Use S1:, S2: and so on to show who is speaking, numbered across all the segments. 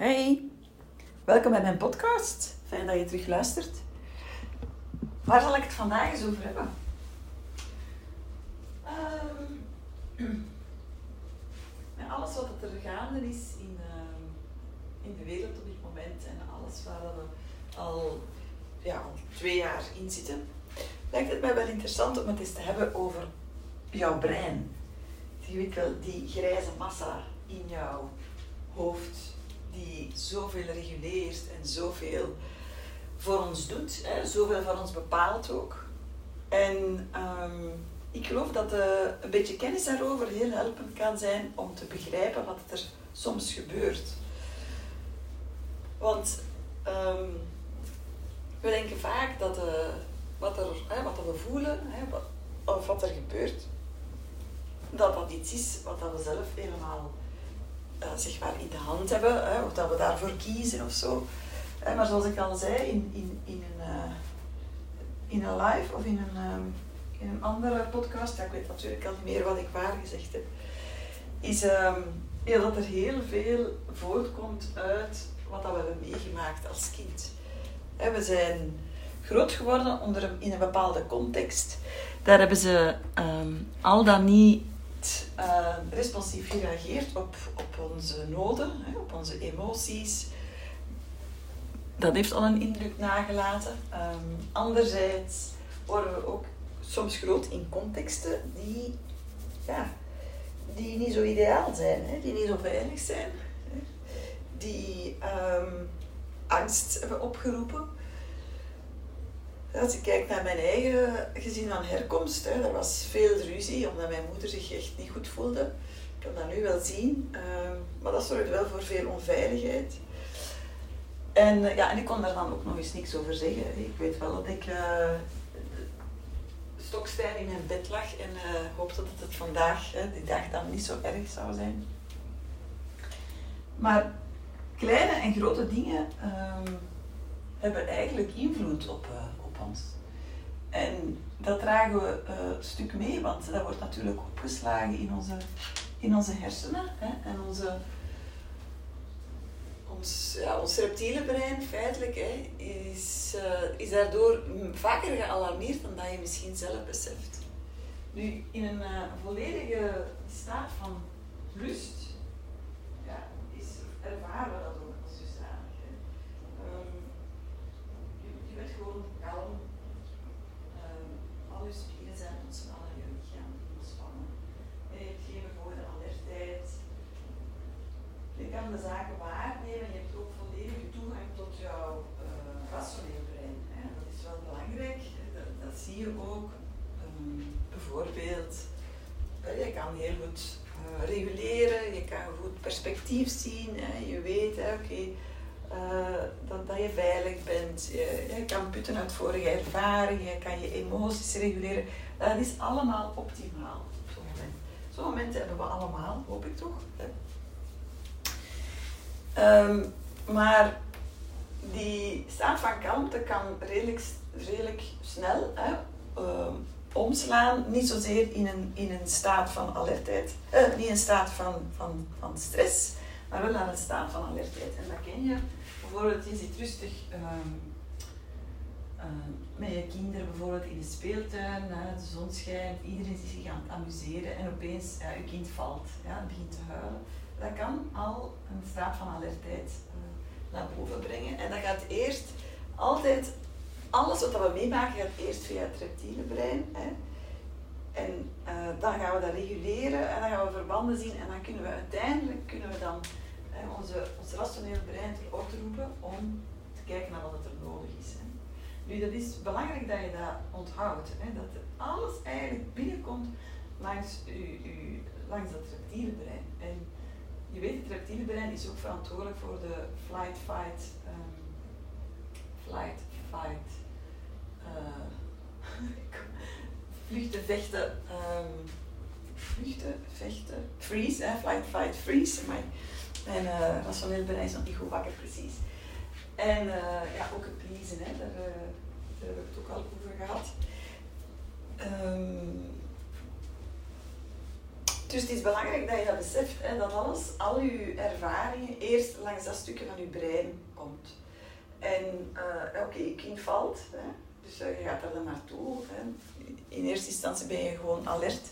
S1: Hey, welkom bij mijn podcast. Fijn dat je terug luistert. Waar zal ik het vandaag eens over hebben? Ehm, met alles wat er gaande is in, ehm, in de wereld op dit moment en alles waar we al, ja, twee jaar in zitten, lijkt het mij wel interessant om het eens te hebben over jouw brein. Wel, die grijze massa in jouw hoofd die zoveel reguleert en zoveel voor ons doet, hè, zoveel van ons bepaalt ook. En ehm, ik geloof dat uh, een beetje kennis daarover heel helpend kan zijn om te begrijpen wat er soms gebeurt. Want um, we denken vaak dat uh, wat, er, hè, wat we voelen, hè, wat, of wat er gebeurt, dat dat iets is wat we zelf helemaal zeg maar in de hand hebben, hè, of dat we daarvoor kiezen of zo. Uh, maar zoals ik al zei, in, in, in, een, uh, in een live of in een, in een andere podcast, ik weet natuurlijk al niet meer wat ik waar gezegd heb, is ja, dat er heel veel voortkomt uit wat dat we hebben meegemaakt als kind. We zijn groot geworden onder een, in een bepaalde context. Daar hebben ze um, al dan niet uh, responsief gereageerd op, op onze noden, hè, op onze emoties. Dat heeft al een indruk nagelaten. Um, anderzijds worden we ook soms groot in contexten die, ja, die niet zo ideaal zijn, hè, die niet zo veilig zijn, hè, die um, angst hebben opgeroepen. Als ik kijk naar mijn eigen gezin van herkomst, hè, er was veel ruzie omdat mijn moeder zich echt niet goed voelde. Ik kan dat nu wel zien, uh, maar dat zorgde wel voor veel onveiligheid. En, ja, en ik kon daar dan ook nog eens niks over zeggen. Ik weet wel dat ik uh, stokstijn in mijn bed lag en uh, hoopte dat het vandaag, die dag, dan niet zo erg zou zijn. Maar kleine en grote dingen um, hebben eigenlijk invloed op, En dat dragen we uh, stuk mee, want dat wordt natuurlijk opgeslagen in onze, in onze hersenen. Hè, en onze, ons, ons reptiele brein, feitelijk, hè, is, uh, is daardoor vaker gealarmeerd dan dat je misschien zelf beseft. Nu, in een uh, volledige staat van rust, ja, is, ervaren we dat ook als dusdanig. Um, je, je bent gewoon kalm. Um, al je spieren zijn ontspannen, je lichaam ontspannen. En je hebt geen verhoogde alertheid. Je kan de zaken waarnemen, je hebt ook volledige toegang tot jouw uh, rationeel brein. Hè. Dat is wel belangrijk, dat, dat zie je ook. Um, bijvoorbeeld, uh, je kan heel goed uh, reguleren, je kan goed perspectief zien, hè. je weet, oké. Okay, uh, dat, dat je veilig bent. Je, je, putten uit vorige ervaringen, kan je emoties reguleren. Dat is allemaal optimaal op zo'n moment. Zo'n momenten hebben we allemaal, hoop ik toch. Um, maar die staat van kalmte kan redelijk, redelijk snel hè, um, omslaan. Niet zozeer in een, in een staat van alertheid, uh, niet een staat van, van, van stress, maar wel naar een staat van alertheid. En dat ken je bijvoorbeeld, je zit rustig uh, met je kinderen bijvoorbeeld in de speeltuin, de zon schijnt, iedereen is zich aan het amuseren en opeens, ja, je kind valt, ja, begint te huilen. Dat kan al een staat van alertheid uh, naar boven brengen. En dat gaat eerst altijd, alles wat we meemaken gaat eerst via het reptiele brein. Hè. En uh, dan gaan we dat reguleren en dan gaan we verbanden zien en dan kunnen we uiteindelijk kunnen we dan onze, ons rationeel brein orde roepen om te kijken naar wat er nodig is. Nu, dat is belangrijk dat je dat onthoudt. Hè, dat alles eigenlijk binnenkomt langs, u, langs dat reptiele brein. En je weet, het reptiele brein is ook verantwoordelijk voor de flight, fight, um, flight, fight, uh, vluchten, vechten, um, vluchten, vechten, freeze, hè, flight, fight, freeze. Maar mijn uh, rationeel brein is nog niet goed wakker, precies. En uh, ja, ook het pleasen, hè, daar, uh, daar hebben we het ook al over gehad. Um, Dus het is belangrijk dat je dat beseft, hè, dat alles, al je ervaringen, eerst langs dat stukje van je brein komt. En uh, oké, je kind valt, hè, dus je gaat er dan naartoe. Hè. In eerste instantie ben je gewoon alert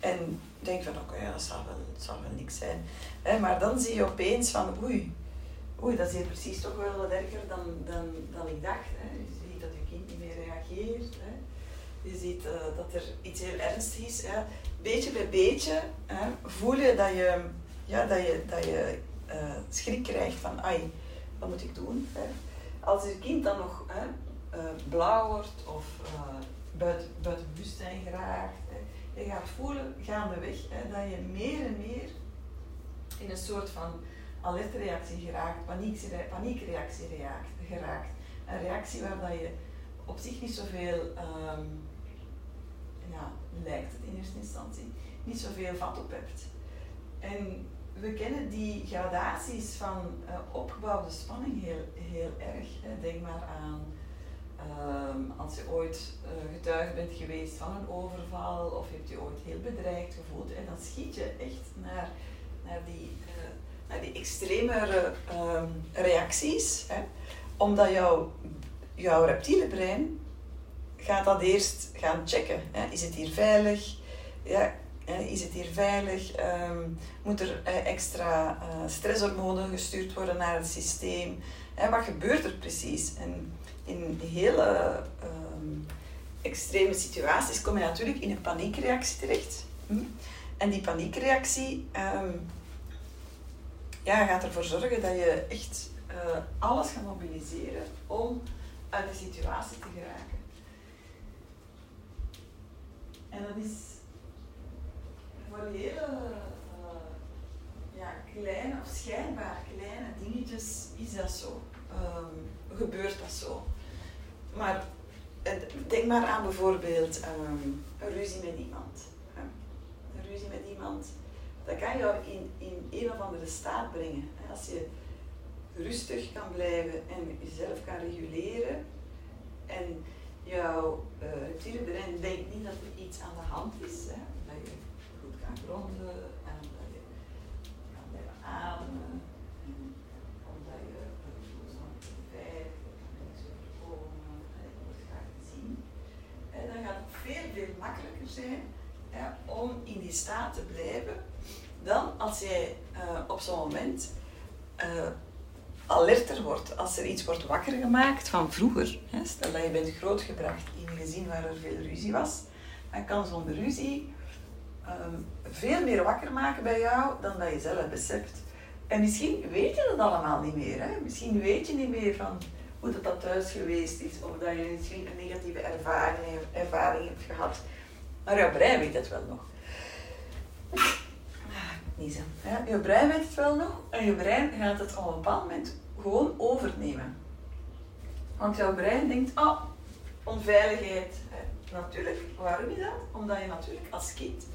S1: en denk van oké, okay, dat zal wel, zal wel niks zijn. Maar dan zie je opeens van oei, oei, dat is hier precies toch wel wat erger dan, dan, dan ik dacht. Hè. Je ziet dat je kind niet meer reageert. Hè. Je ziet uh, dat er iets heel ernstigs is. Hè. Beetje bij beetje hè, voel je dat je, ja, dat je, dat je uh, schrik krijgt van ai, wat moet ik doen? Hè. Als je kind dan nog hè, uh, blauw wordt of buiten, buiten bewustzijn geraakt, hè, je gaat voelen gaandeweg hè, dat je meer en meer in een soort van alertreactie geraakt, paniekreactie geraakt. Een reactie waar dat je op zich niet zoveel, um, ja, lijkt het in eerste instantie, niet zoveel vat op hebt. En we kennen die gradaties van uh, opgebouwde spanning heel, heel erg. Denk maar aan um, als je ooit uh, getuige bent geweest van een overval of je hebt je ooit heel bedreigd gevoeld. En dan schiet je echt naar, naar die naar die extremere um, reacties. Hè, omdat jouw, jouw reptiele brein gaat dat eerst gaan checken. Hè. Is het hier veilig? Ja, is het hier veilig? Um, moet er uh, extra uh, stresshormonen gestuurd worden naar het systeem? Hè, wat gebeurt er precies? En in hele um, extreme situaties kom je natuurlijk in een paniekreactie terecht. Hm? En die paniekreactie ja, gaat ervoor zorgen dat je echt uh, alles gaat mobiliseren om uit de situatie te geraken. En dat is voor hele uh, ja, kleine of schijnbaar kleine dingetjes is dat zo. Um, gebeurt dat zo. Maar denk maar aan bijvoorbeeld um, een ruzie met iemand. Een ruzie met iemand dat kan jou in, in een of andere staat brengen. Als je rustig kan blijven en jezelf kan reguleren en jouw uh, reptiele brein denkt niet dat er iets aan de hand is, hè, dat je goed kan gronden en dat je kan blijven ademen en omdat je voelt van veilig, dat niks overkomen en je wordt graag zien, en dan gaat het veel, veel makkelijker zijn om in die staat te blijven dan als jij uh, op zo'n moment uh, alerter wordt, als er iets wordt wakker gemaakt van vroeger. Hè, stel dat je bent grootgebracht in een gezin waar er veel ruzie was, dan kan zo'n ruzie um, veel meer wakker maken bij jou dan dat je zelf beseft. En misschien weet je dat allemaal niet meer. Hè? Misschien weet je niet meer van hoe dat, dat thuis geweest is, of dat je misschien een negatieve ervaring, ervaring hebt gehad. Maar jouw brein weet het wel nog niezen. Ja, je brein weet het wel nog en je brein gaat het op een bepaald moment gewoon overnemen. Want jouw brein denkt, oh, onveiligheid. Natuurlijk, waarom is dat? Omdat je natuurlijk als kind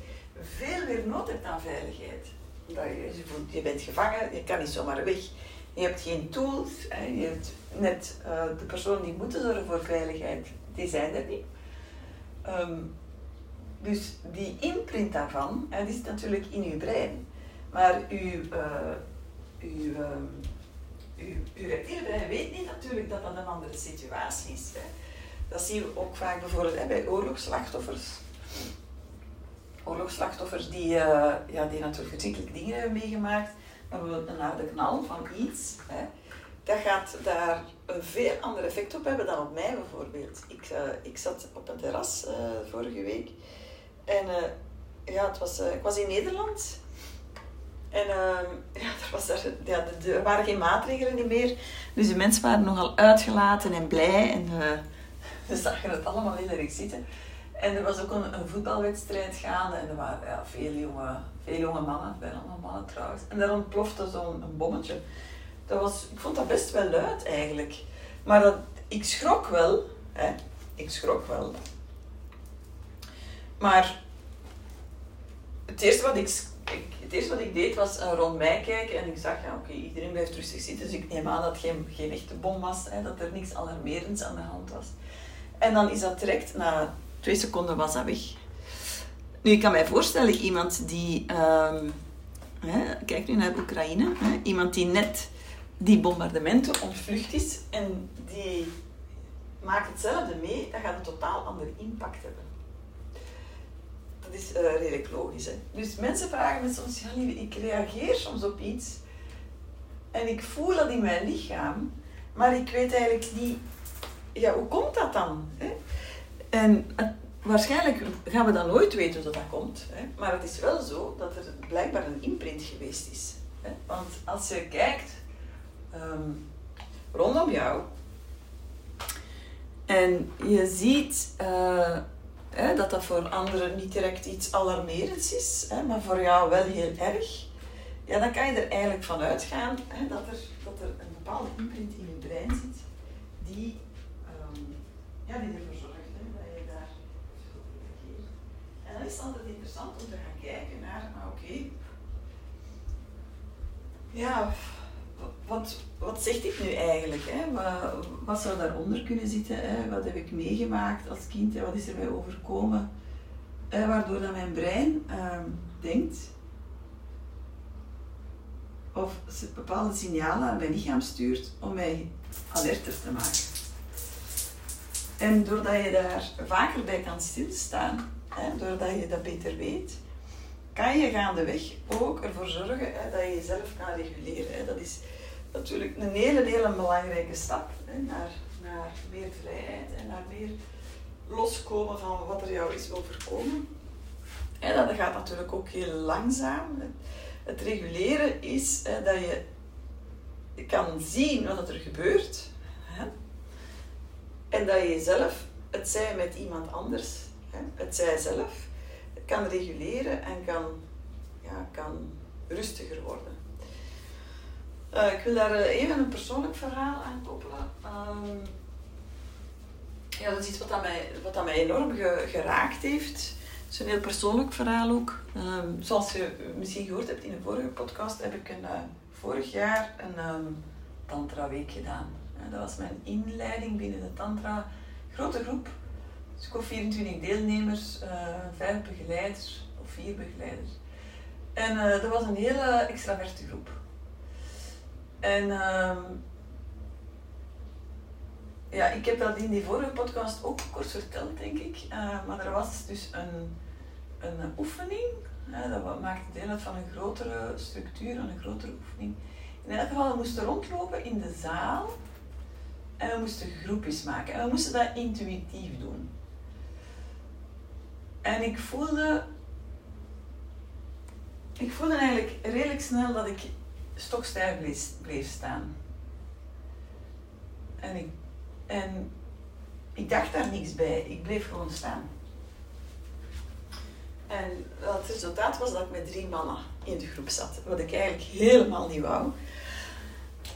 S1: veel meer nood hebt aan veiligheid. Dat je, je bent gevangen, je kan niet zomaar weg. Je hebt geen tools. Je hebt net uh, de personen die moeten zorgen voor veiligheid, die zijn er niet. Um, dus die imprint daarvan, die zit natuurlijk in je brein. Maar uw, uh, uw, weet niet natuurlijk dat dat een andere situatie is. Hè. Dat zien we ook vaak bijvoorbeeld bij oorlogsslachtoffers. Oorlogsslachtoffers die, uh, ja, die natuurlijk verschrikkelijke dingen hebben meegemaakt. Maar bijvoorbeeld een harde knal van iets. Hè, dat gaat daar een veel ander effect op hebben dan op mij bijvoorbeeld. Ik, uh, ik zat op een terras uh, vorige week en ja, het was, ik was in Nederland en uh, ja, er, was ja, waren geen maatregelen meer. Dus de mensen waren nogal uitgelaten en blij. En uh, we zagen het allemaal heel erg zitten. En er was ook een, een voetbalwedstrijd gaande. En er waren ja, veel, jonge, veel jonge mannen. Bijna allemaal mannen trouwens. En daar ontplofte zo'n bommetje. Dat was, ik vond dat best wel luid eigenlijk. Maar dat, ik schrok wel. Hè. Ik schrok wel. Maar het eerste wat ik het eerste wat ik deed was uh, rond mij kijken en ik zag, ja, oké, iedereen blijft rustig zitten, dus ik neem aan dat het geen, geen echte bom was, hè, dat er niks alarmerends aan de hand was. En dan is dat direct, na twee seconden was dat weg. Nu, ik kan mij voorstellen, iemand die... ehm, hè, kijk nu naar Oekraïne. Iemand die net die bombardementen ontvlucht is en die maakt hetzelfde mee, dat gaat een totaal andere impact hebben. Dat is eh, redelijk logisch. Hè? Dus mensen vragen me soms, ja lieve, ik reageer soms op iets en ik voel dat in mijn lichaam, maar ik weet eigenlijk niet, ja, hoe komt dat dan? Hè? En waarschijnlijk gaan we dan nooit weten hoe dat komt, hè? maar het is wel zo dat er blijkbaar een imprint geweest is. Hè? Want als je kijkt ehm, rondom jou en je ziet eh, hè, dat dat voor anderen niet direct iets alarmerends is, hè, maar voor jou wel heel erg, ja, dan kan je er eigenlijk van uitgaan hè, dat, er, dat er een bepaalde imprint in je brein zit die, ehm, ja, die ervoor zorgt dat je daar. En dan is het altijd interessant om te gaan kijken naar, ah, oké, ja, wat, wat zegt dit nu eigenlijk? Hè? Wat, wat zou daaronder kunnen zitten? Hè? Wat heb ik meegemaakt als kind? Hè? Wat is er mij overkomen? Hè? Waardoor dat mijn brein ehm, denkt of bepaalde signalen aan mijn lichaam stuurt om mij alerter te maken. En doordat je daar vaker bij kan stilstaan, hè, doordat je dat beter weet, kan je gaandeweg ook ervoor zorgen hè, dat je jezelf kan reguleren. Hè. Dat is natuurlijk een hele, hele belangrijke stap naar, naar meer vrijheid en naar meer loskomen van wat er jou is overkomen. En dat gaat natuurlijk ook heel langzaam. Het reguleren is hè, dat je kan zien wat er gebeurt. Hè, en dat je jezelf, het zij met iemand anders, het zij zelf, kan reguleren en kan, ja, kan rustiger worden. Eh, ik wil daar eh, even een persoonlijk verhaal aan koppelen. Ehm, ja, dat is iets wat aan mij, wat aan mij enorm ge- geraakt heeft. Het is een heel persoonlijk verhaal ook. Ehm, zoals je misschien gehoord hebt in een vorige podcast, heb ik een, eh, vorig jaar een ehm, Tantra Week gedaan. Dat was mijn inleiding binnen de Tantra. Grote groep, dus ik had 24 deelnemers, vijf begeleiders of vier begeleiders. En dat was een hele extraverte groep. En ehm, ja, ik heb dat in die vorige podcast ook kort verteld, denk ik. Eh, maar er was dus een, een oefening. dat maakte deel uit van een grotere structuur, een grotere oefening. In elk geval, we moesten rondlopen in de zaal. En we moesten groepjes maken. En we moesten dat intuïtief doen. En ik voelde... Ik voelde eigenlijk redelijk snel dat ik stokstijf bleef, staan. En ik, en ik dacht daar niks bij. Ik bleef gewoon staan. En het resultaat was dat ik met drie mannen in de groep zat. Wat ik eigenlijk helemaal niet wou.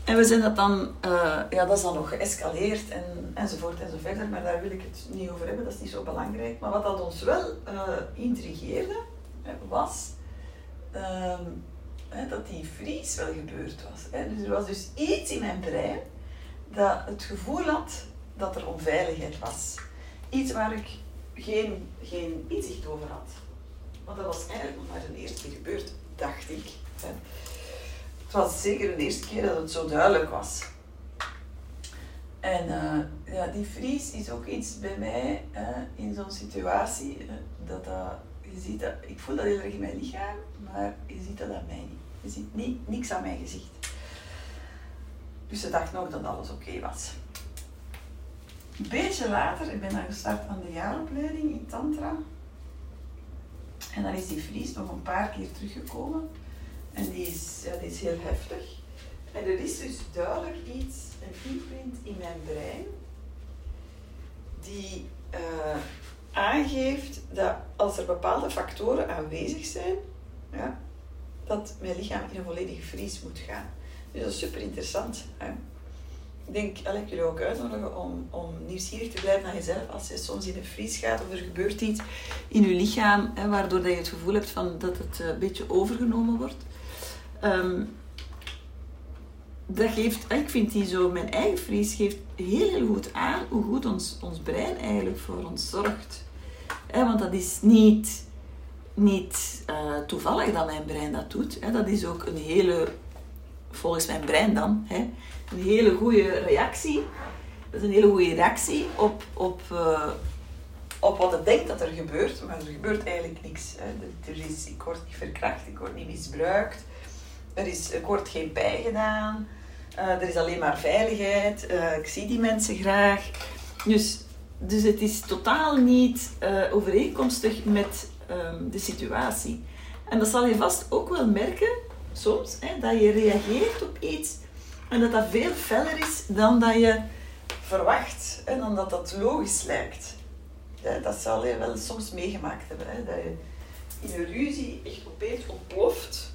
S1: En we zijn dat dan, eh, ja, dat is dan nog geëscaleerd en, enzovoort en zo verder, maar daar wil ik het niet over hebben, dat is niet zo belangrijk. Maar wat dat ons wel eh, intrigeerde, hè, was ehm, hè, dat die vries wel gebeurd was. Hè. Dus er was dus iets in mijn brein dat het gevoel had dat er onveiligheid was. Iets waar ik geen, geen inzicht over had. Want dat was eigenlijk nog maar de eerste keer gebeurd, dacht ik. Hè. Het was zeker de eerste keer dat het zo duidelijk was. En eh, ja, die vries is ook iets bij mij eh, in zo'n situatie. eh, dat dat, je ziet dat, ik voel dat heel erg in mijn lichaam, maar je ziet dat aan mij niet. Je ziet niks aan mijn gezicht. Dus ze dacht nog dat alles oké was. Een beetje later, ik ben dan gestart aan de jaaropleiding in Tantra. En dan is die vries nog een paar keer teruggekomen. En die is, ja, die is heel heftig. En er is dus duidelijk iets, een imprint in mijn brein, die eh, aangeeft dat als er bepaalde factoren aanwezig zijn, ja, dat mijn lichaam in een volledige vries moet gaan. Dus dat is super interessant. Hè? Ik denk, ik jullie ook uitnodigen om, om nieuwsgierig te blijven naar jezelf. Als je soms in een vries gaat of er gebeurt iets in je lichaam, hè, waardoor dat je het gevoel hebt van dat het eh, een beetje overgenomen wordt. Ehm, dat geeft, ik vind die zo, mijn eigen vries geeft heel, heel goed aan hoe goed ons, ons brein eigenlijk voor ons zorgt. Want dat is niet niet uh, toevallig dat mijn brein dat doet. Hè. Dat is ook een hele, volgens mijn brein dan, hè, een hele goede reactie. Dat is een hele goede reactie op, op, uh, op wat het denkt dat er gebeurt. Maar er gebeurt eigenlijk niks. Hè. Er is, ik word niet verkracht, ik word niet misbruikt. Er, is, er wordt geen pijn gedaan. Uh, er is alleen maar veiligheid. ik zie die mensen graag. Dus dus het is totaal niet overeenkomstig met um, de situatie. En dat zal je vast ook wel merken, soms, hè, dat je reageert op iets en dat dat veel feller is dan dat je verwacht en dan dat dat logisch lijkt. Ja, dat zal je wel soms meegemaakt hebben, hè, dat je in een ruzie echt opeens ontploft.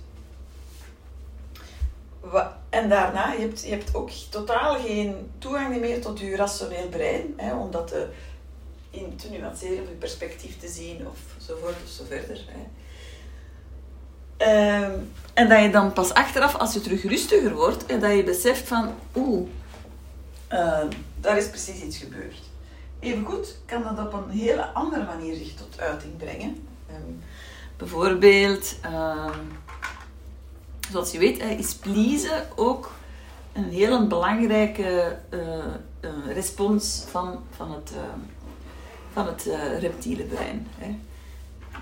S1: En daarna, je hebt, je hebt ook totaal geen toegang meer tot je rationeel brein, hè, om dat in te nuanceren of je perspectief te zien of zo voort of zo verder. Hè. Ehm, en dat je dan pas achteraf, als je terug rustiger wordt, en dat je beseft van, oeh, uh, daar is precies iets gebeurd. Evengoed kan dat op een hele andere manier zich tot uiting brengen. Um, bijvoorbeeld, zoals je weet, is pleasen ook een heel belangrijke uh, respons van, van het van het uh, reptiele brein. Hè.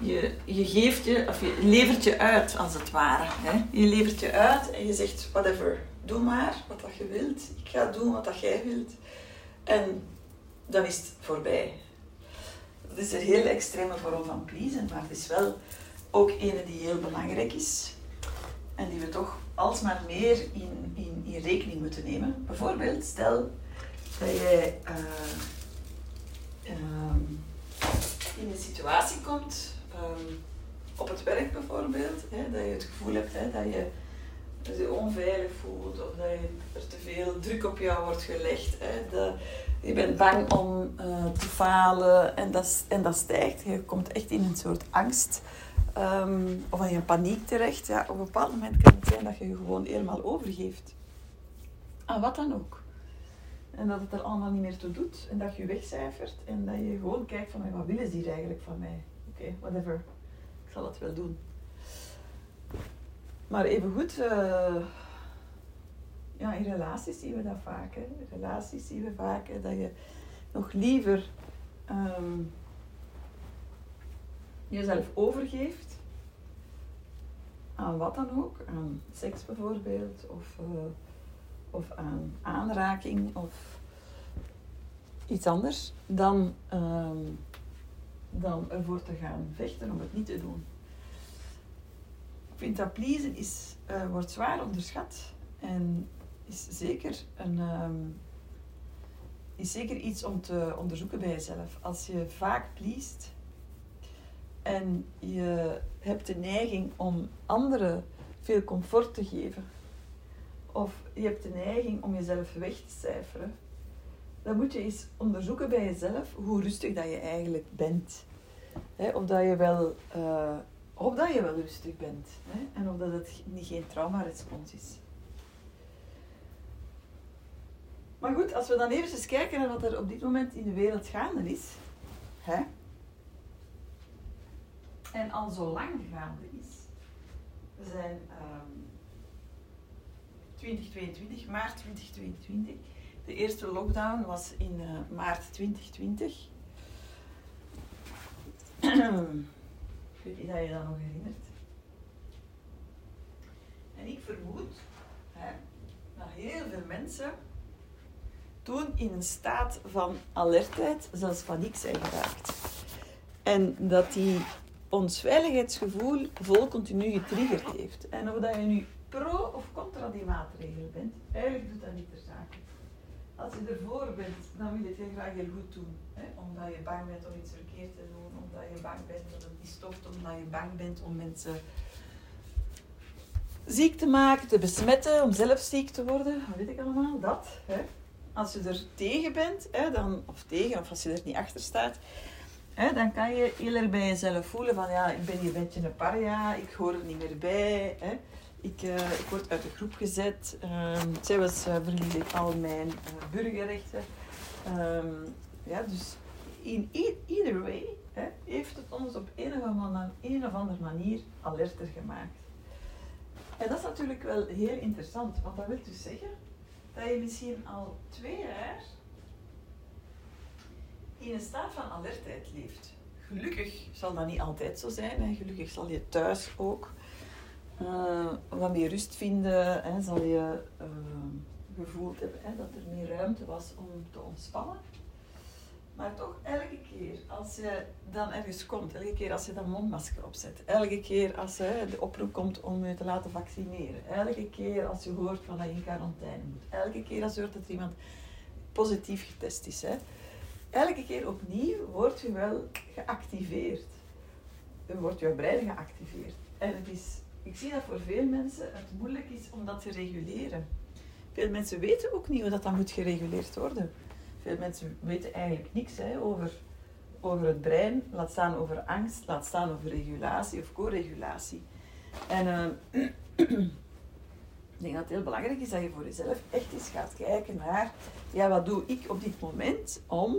S1: Je, je geeft je, of je levert je uit als het ware. Hè. Je levert je uit en je zegt, whatever, doe maar wat dat je wilt. Ik ga doen wat dat jij wilt. En dan is het voorbij. Dat is een hele extreme vorm van pleasen, maar het is wel ook een die heel belangrijk is. En die we toch alsmaar meer in, in, in rekening moeten nemen. Bijvoorbeeld, stel dat jij... Uh, um, in een situatie komt, um, op het werk bijvoorbeeld, hè, dat je het gevoel hebt dat je je onveilig voelt of dat je, er te veel druk op jou wordt gelegd. Hè, je bent bang om uh, te falen en dat, en dat stijgt. Je komt echt in een soort angst um, of in paniek terecht. Ja, op een bepaald moment kan het zijn dat je je gewoon helemaal overgeeft. Aan wat dan ook. En dat het er allemaal niet meer toe doet. En dat je wegcijfert. En dat je gewoon kijkt van, wat willen ze hier eigenlijk van mij? Oké, whatever. Ik zal het wel doen. Maar evengoed, uh, ja, in relaties zien we dat vaak. Hè. In relaties zien we vaak hè, dat je nog liever um, jezelf overgeeft aan wat dan ook. Aan seks bijvoorbeeld. Of... Uh, of aan aanraking of iets anders, dan, um, dan ervoor te gaan vechten om het niet te doen. Ik vind dat pleasen is, uh, wordt zwaar onderschat en is zeker, een, um, is zeker iets om te onderzoeken bij jezelf. Als je vaak pleest en je hebt de neiging om anderen veel comfort te geven, of je hebt de neiging om jezelf weg te cijferen, dan moet je eens onderzoeken bij jezelf hoe rustig dat je eigenlijk bent. of dat je wel, uh, of dat je wel rustig bent. En of dat het niet geen traumarespons is. Maar goed, als we dan even eens kijken naar wat er op dit moment in de wereld gaande is. En al zo lang gaande is. We zijn ehm, 2022, maart 2022. De eerste lockdown was in uh, maart 2020. ik weet niet of je dat nog herinnert. En ik vermoed hè, dat heel veel mensen toen in een staat van alertheid, zelfs paniek zijn geraakt. En dat die ons veiligheidsgevoel vol continu getriggerd heeft. En of dat je nu pro of contra die maatregelen bent, eigenlijk doet dat niet ter zake. Als je ervoor bent, dan wil je het heel graag heel goed doen. Hè? Omdat je bang bent om iets verkeerd te doen, omdat je bang bent dat het niet stopt, omdat je bang bent om mensen ziek te maken, te besmetten, om zelf ziek te worden. Wat weet ik allemaal? Dat. Hè? Als je er tegen bent, hè, dan, of tegen, of als je er niet achter staat, hè, dan kan je heel erg bij jezelf voelen van ja, ik ben hier een beetje een paria, ik hoor er niet meer bij. Hè? Ik, uh, ik word uit de groep gezet. Um, zelfs uh, verlies ik al mijn uh, burgerrechten. Um, ja, dus in either way hè, heeft het ons op een of, andere, een of andere manier alerter gemaakt. En dat is natuurlijk wel heel interessant, want dat wil dus zeggen dat je misschien al twee jaar in een staat van alertheid leeft. Gelukkig zal dat niet altijd zo zijn. Hè. Gelukkig zal je thuis ook uh, wat meer rust vinden. Hè. Zal je uh, gevoeld hebben hè, dat er meer ruimte was om te ontspannen. Maar toch, elke keer als je dan ergens komt, elke keer als je dat mondmasker opzet, elke keer als hè, de oproep komt om je te laten vaccineren, elke keer als je hoort van dat je in quarantaine moet, elke keer als je hoort dat er iemand positief getest is, hè, elke keer opnieuw wordt je wel geactiveerd. Dan wordt je brein geactiveerd. En het is, ik zie dat voor veel mensen het moeilijk is om dat te reguleren. Veel mensen weten ook niet hoe dat, dan moet gereguleerd worden. Veel mensen weten eigenlijk niks hè, over, over het brein, laat staan over angst, laat staan over regulatie of co-regulatie. En uh, ik denk dat het heel belangrijk is dat je voor jezelf echt eens gaat kijken naar, ja, wat doe ik op dit moment om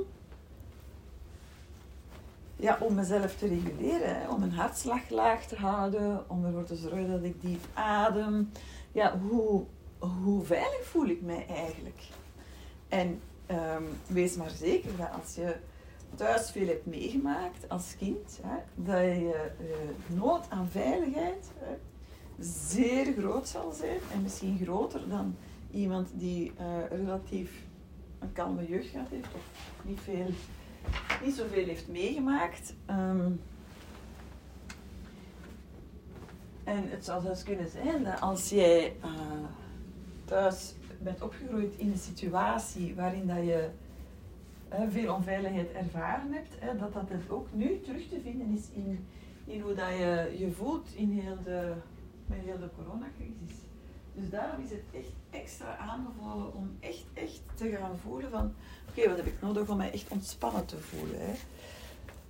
S1: ja, om mezelf te reguleren, om mijn hartslag laag te houden, om ervoor te zorgen dat ik diep adem. Ja, hoe, hoe veilig voel ik mij eigenlijk? En um, wees maar zeker dat als je thuis veel hebt meegemaakt als kind, hè, dat je uh, nood aan veiligheid hè, zeer groot zal zijn en misschien groter dan iemand die uh, relatief een kalme jeugd gehad heeft of niet veel niet zoveel heeft meegemaakt. Um, en het zou zelfs kunnen zijn dat als jij uh, thuis bent opgegroeid in een situatie waarin dat je veel onveiligheid ervaren hebt, dat dat het ook nu terug te vinden is in, in hoe dat je je voelt in heel de, met heel de coronacrisis. Dus daarom is het echt extra aanbevolen om echt, echt te gaan voelen van oké, wat heb ik nodig om mij echt ontspannen te voelen. Hè?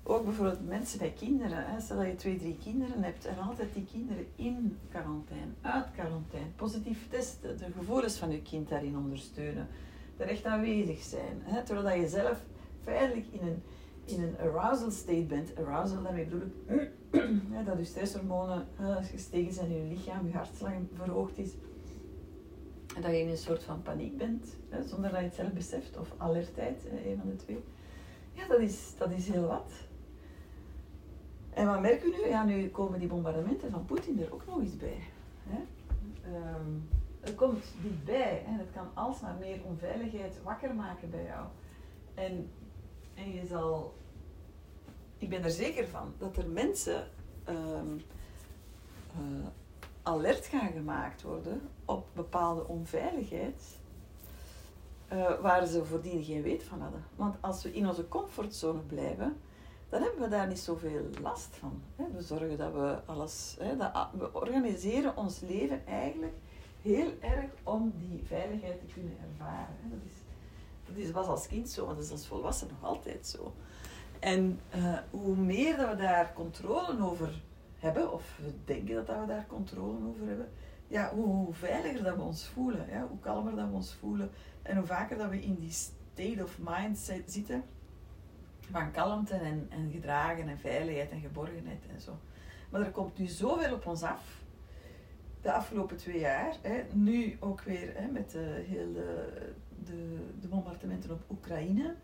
S1: Ook bijvoorbeeld mensen bij kinderen. Hè? Stel dat je twee, drie kinderen hebt en altijd die kinderen in quarantaine, uit quarantaine, positief testen, de gevoelens van je kind daarin ondersteunen, er echt aanwezig zijn. Hè? Terwijl je zelf feitelijk in een, in een arousal state bent. Arousal, daarmee bedoel ik dat je stresshormonen gestegen zijn in je lichaam, je hartslag verhoogd is en dat je in een soort van paniek bent, hè, zonder dat je het zelf beseft, of alertheid, een van de twee. Ja, dat is, dat is heel wat. En wat merken we nu? Ja, nu komen die bombardementen van Poetin er ook nog eens bij. Hè? Um, er komt dichtbij en het kan alsmaar meer onveiligheid wakker maken bij jou. En, en je zal, ik ben er zeker van, dat er mensen um, uh, alert gaan gemaakt worden op bepaalde onveiligheid, uh, waar ze voordien geen weet van hadden. Want als we in onze comfortzone blijven, dan hebben we daar niet zoveel last van. We zorgen dat we alles, dat, we organiseren ons leven eigenlijk heel erg om die veiligheid te kunnen ervaren. Dat, is, dat was als kind zo, want dat is als volwassen nog altijd zo. En uh, hoe meer dat we daar controle over hebben, of we denken dat, we daar controle over hebben, ja, hoe, veiliger dat we ons voelen, ja, hoe kalmer dat we ons voelen en hoe vaker dat we in die state of mind zitten van kalmte en, en gedragen en veiligheid en geborgenheid en zo. Maar er komt nu zoveel op ons af, de afgelopen twee jaar, hè, nu ook weer hè, met de, heel de, de, de bombardementen op Oekraïne,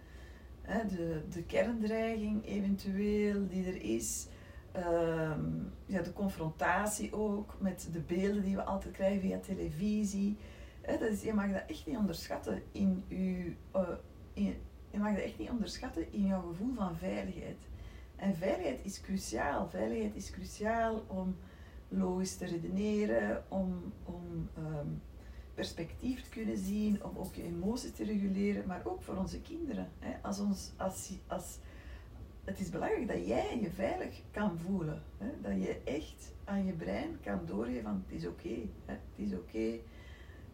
S1: hè, de, de kerndreiging eventueel die er is, Um, ja, de confrontatie ook met de beelden die we altijd krijgen via televisie. dat is, je mag dat echt niet onderschatten in je, uh, mag dat echt niet onderschatten in jouw gevoel van veiligheid. En veiligheid is cruciaal. Veiligheid is cruciaal om logisch te redeneren, om, om um, perspectief te kunnen zien, om ook je emoties te reguleren, maar ook voor onze kinderen. Als, ons, als, als, het is belangrijk dat jij je veilig kan voelen. Hè? Dat je echt aan je brein kan doorgeven van het is oké. het is oké.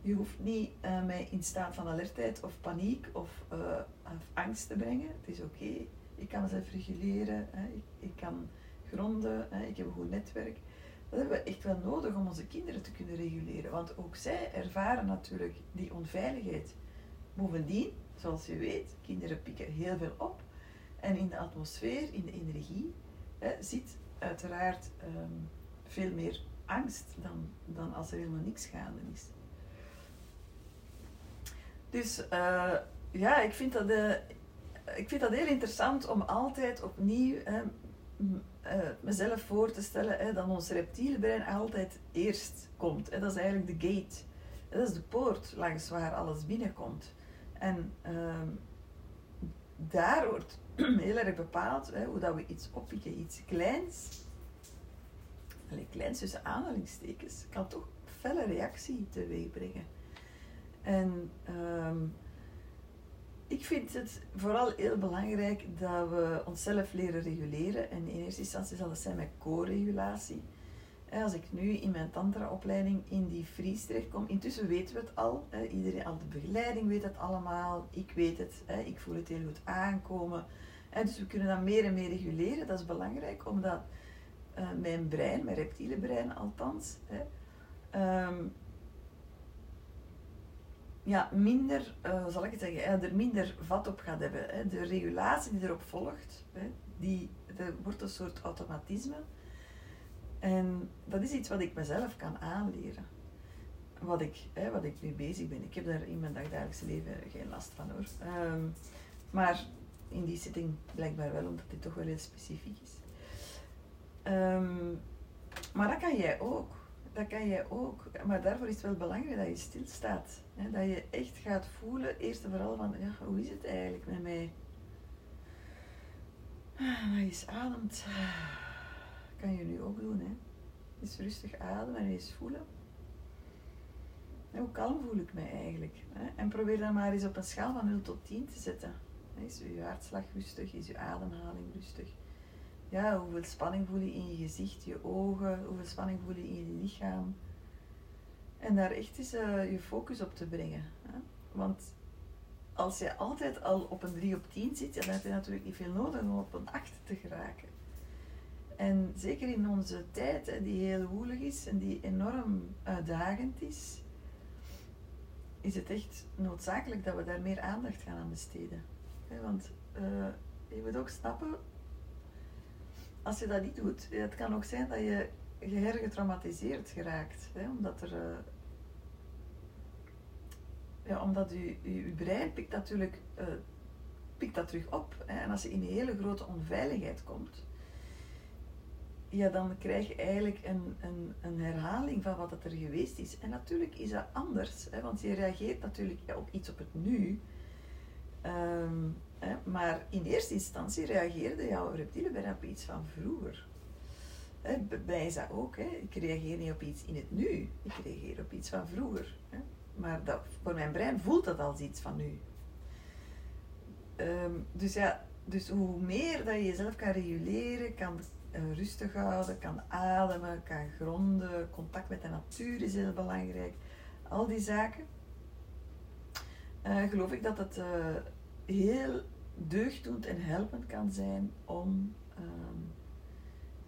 S1: Je hoeft niet uh, mij in staat van alertheid of paniek of, uh, of angst te brengen. Het is oké. Ik kan mezelf reguleren. Hè? Ik, ik, kan gronden. Hè? Ik heb een goed netwerk. Dat hebben we echt wel nodig om onze kinderen te kunnen reguleren. Want ook zij ervaren natuurlijk die onveiligheid. Bovendien, zoals je weet, kinderen pikken heel veel op En in de atmosfeer, in de energie, hè, zit uiteraard ehm, veel meer angst dan, dan als er helemaal niks gaande is. Dus uh, ja, ik vind, dat, uh, ik vind dat heel interessant om altijd opnieuw uh, mezelf voor te stellen hè, dat ons reptiele brein altijd eerst komt. Hè. Dat is eigenlijk de gate. Dat is de poort langs waar alles binnenkomt. En ehm, daar wordt heel erg bepaald hè, hoe dat we iets oppikken, iets kleins. Alleen kleins tussen aanhalingstekens kan toch felle reactie teweeg brengen. En um, ik vind het vooral heel belangrijk dat we onszelf leren reguleren. En in eerste instantie zal dat zijn met co-regulatie. Als ik nu in mijn tantra-opleiding in die freeze terechtkom, intussen weten we het al. Iedereen, al de begeleiding weet het allemaal. Ik weet het. Ik voel het heel goed aankomen. Dus we kunnen dat meer en meer reguleren. Dat is belangrijk, omdat eh, mijn brein, mijn reptiele brein althans, ehm, ja, minder, uh, zal ik het zeggen, er minder vat op gaat hebben. De regulatie die erop volgt, die, wordt een soort automatisme. En dat is iets wat ik mezelf kan aanleren. Wat ik, hè, wat ik nu bezig ben. Ik heb daar in mijn dagdagelijkse leven geen last van hoor. Ehm, maar in die zitting blijkbaar wel, omdat dit toch wel heel specifiek is. Um, maar dat kan jij ook dat kan je ook. Maar daarvoor is het wel belangrijk dat je stilstaat. Hè? Dat je echt gaat voelen, eerst en vooral van, ja, hoe is het eigenlijk met mij? Ah, dat je ademt. Kan je nu ook doen, hè? Eens rustig ademen en eens voelen. hoe kalm voel ik mij eigenlijk? Hè? En probeer dan maar eens op een schaal van 0 tot 10 te zetten. Is je hartslag rustig? Is je ademhaling rustig? ja, hoeveel spanning voel je in je gezicht, je ogen, hoeveel spanning voel je in je lichaam. En daar echt eens uh, je focus op te brengen. Hè? Want als je altijd al op een 3 op 10 zit, dan heb je natuurlijk niet veel nodig om op een 8 te geraken. En zeker in onze tijd, die heel woelig is en die enorm uitdagend is, is het echt noodzakelijk dat we daar meer aandacht gaan aan besteden. Want uh, je moet ook snappen, als je dat niet doet, het kan ook zijn dat je gehergetraumatiseerd geraakt. Hè, omdat er... Uh, ja, omdat je, je, brein pikt natuurlijk uh, pikt dat terug op. Hè, en als je in een hele grote onveiligheid komt, ja, dan krijg je eigenlijk een, een, een herhaling van wat er geweest is. En natuurlijk is dat anders, hè, want je reageert natuurlijk op iets op het nu. Um, Hè? Maar in eerste instantie reageerde jouw reptiele brein op iets van vroeger. Hè? Bij is dat ook. Hè? Ik reageer niet op iets in het nu, ik reageer op iets van vroeger. Hè? Maar dat, voor mijn brein voelt dat als iets van nu. Um, dus ja, dus hoe meer dat je jezelf kan reguleren, kan rustig houden, kan ademen, kan gronden, contact met de natuur is heel belangrijk. Al die zaken. Uh, geloof ik dat het uh, heel deugddoend en helpend kan zijn om um,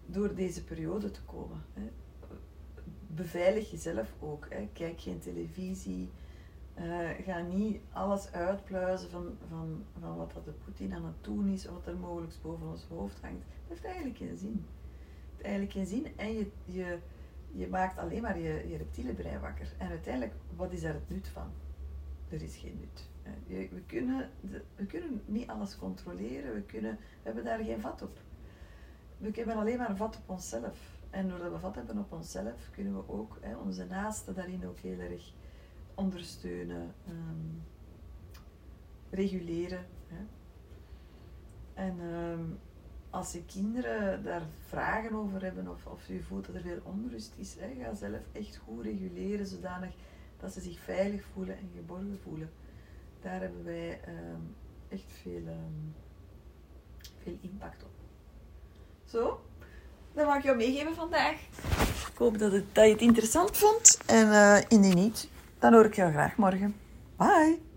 S1: door deze periode te komen. Hè. Beveilig jezelf ook. Kijk geen televisie. Uh, ga niet alles uitpluizen van, van, van wat dat de Poetin aan het doen is, wat er mogelijk boven ons hoofd hangt. Dat heeft eigenlijk geen zin. Het heeft eigenlijk geen zin en je, je, je maakt alleen maar je, je reptiele brein wakker. En uiteindelijk, wat is daar het nut van? Er is geen nut. We kunnen, we kunnen niet alles controleren, we, kunnen, we hebben daar geen vat op. We hebben alleen maar vat op onszelf. En doordat we vat hebben op onszelf, kunnen we ook hè, onze naasten daarin ook heel erg ondersteunen, um, reguleren. Hè. En um, als je kinderen daar vragen over hebben of, of je voelt dat er veel onrust is, ga zelf echt goed reguleren zodanig dat ze zich veilig voelen en geborgen voelen daar hebben wij ehm, echt veel, ehm, veel impact op. Zo, dat mag ik jou meegeven vandaag. Ik hoop dat, het, dat je het interessant vond. En uh, indien niet, dan hoor ik jou graag morgen. Bye!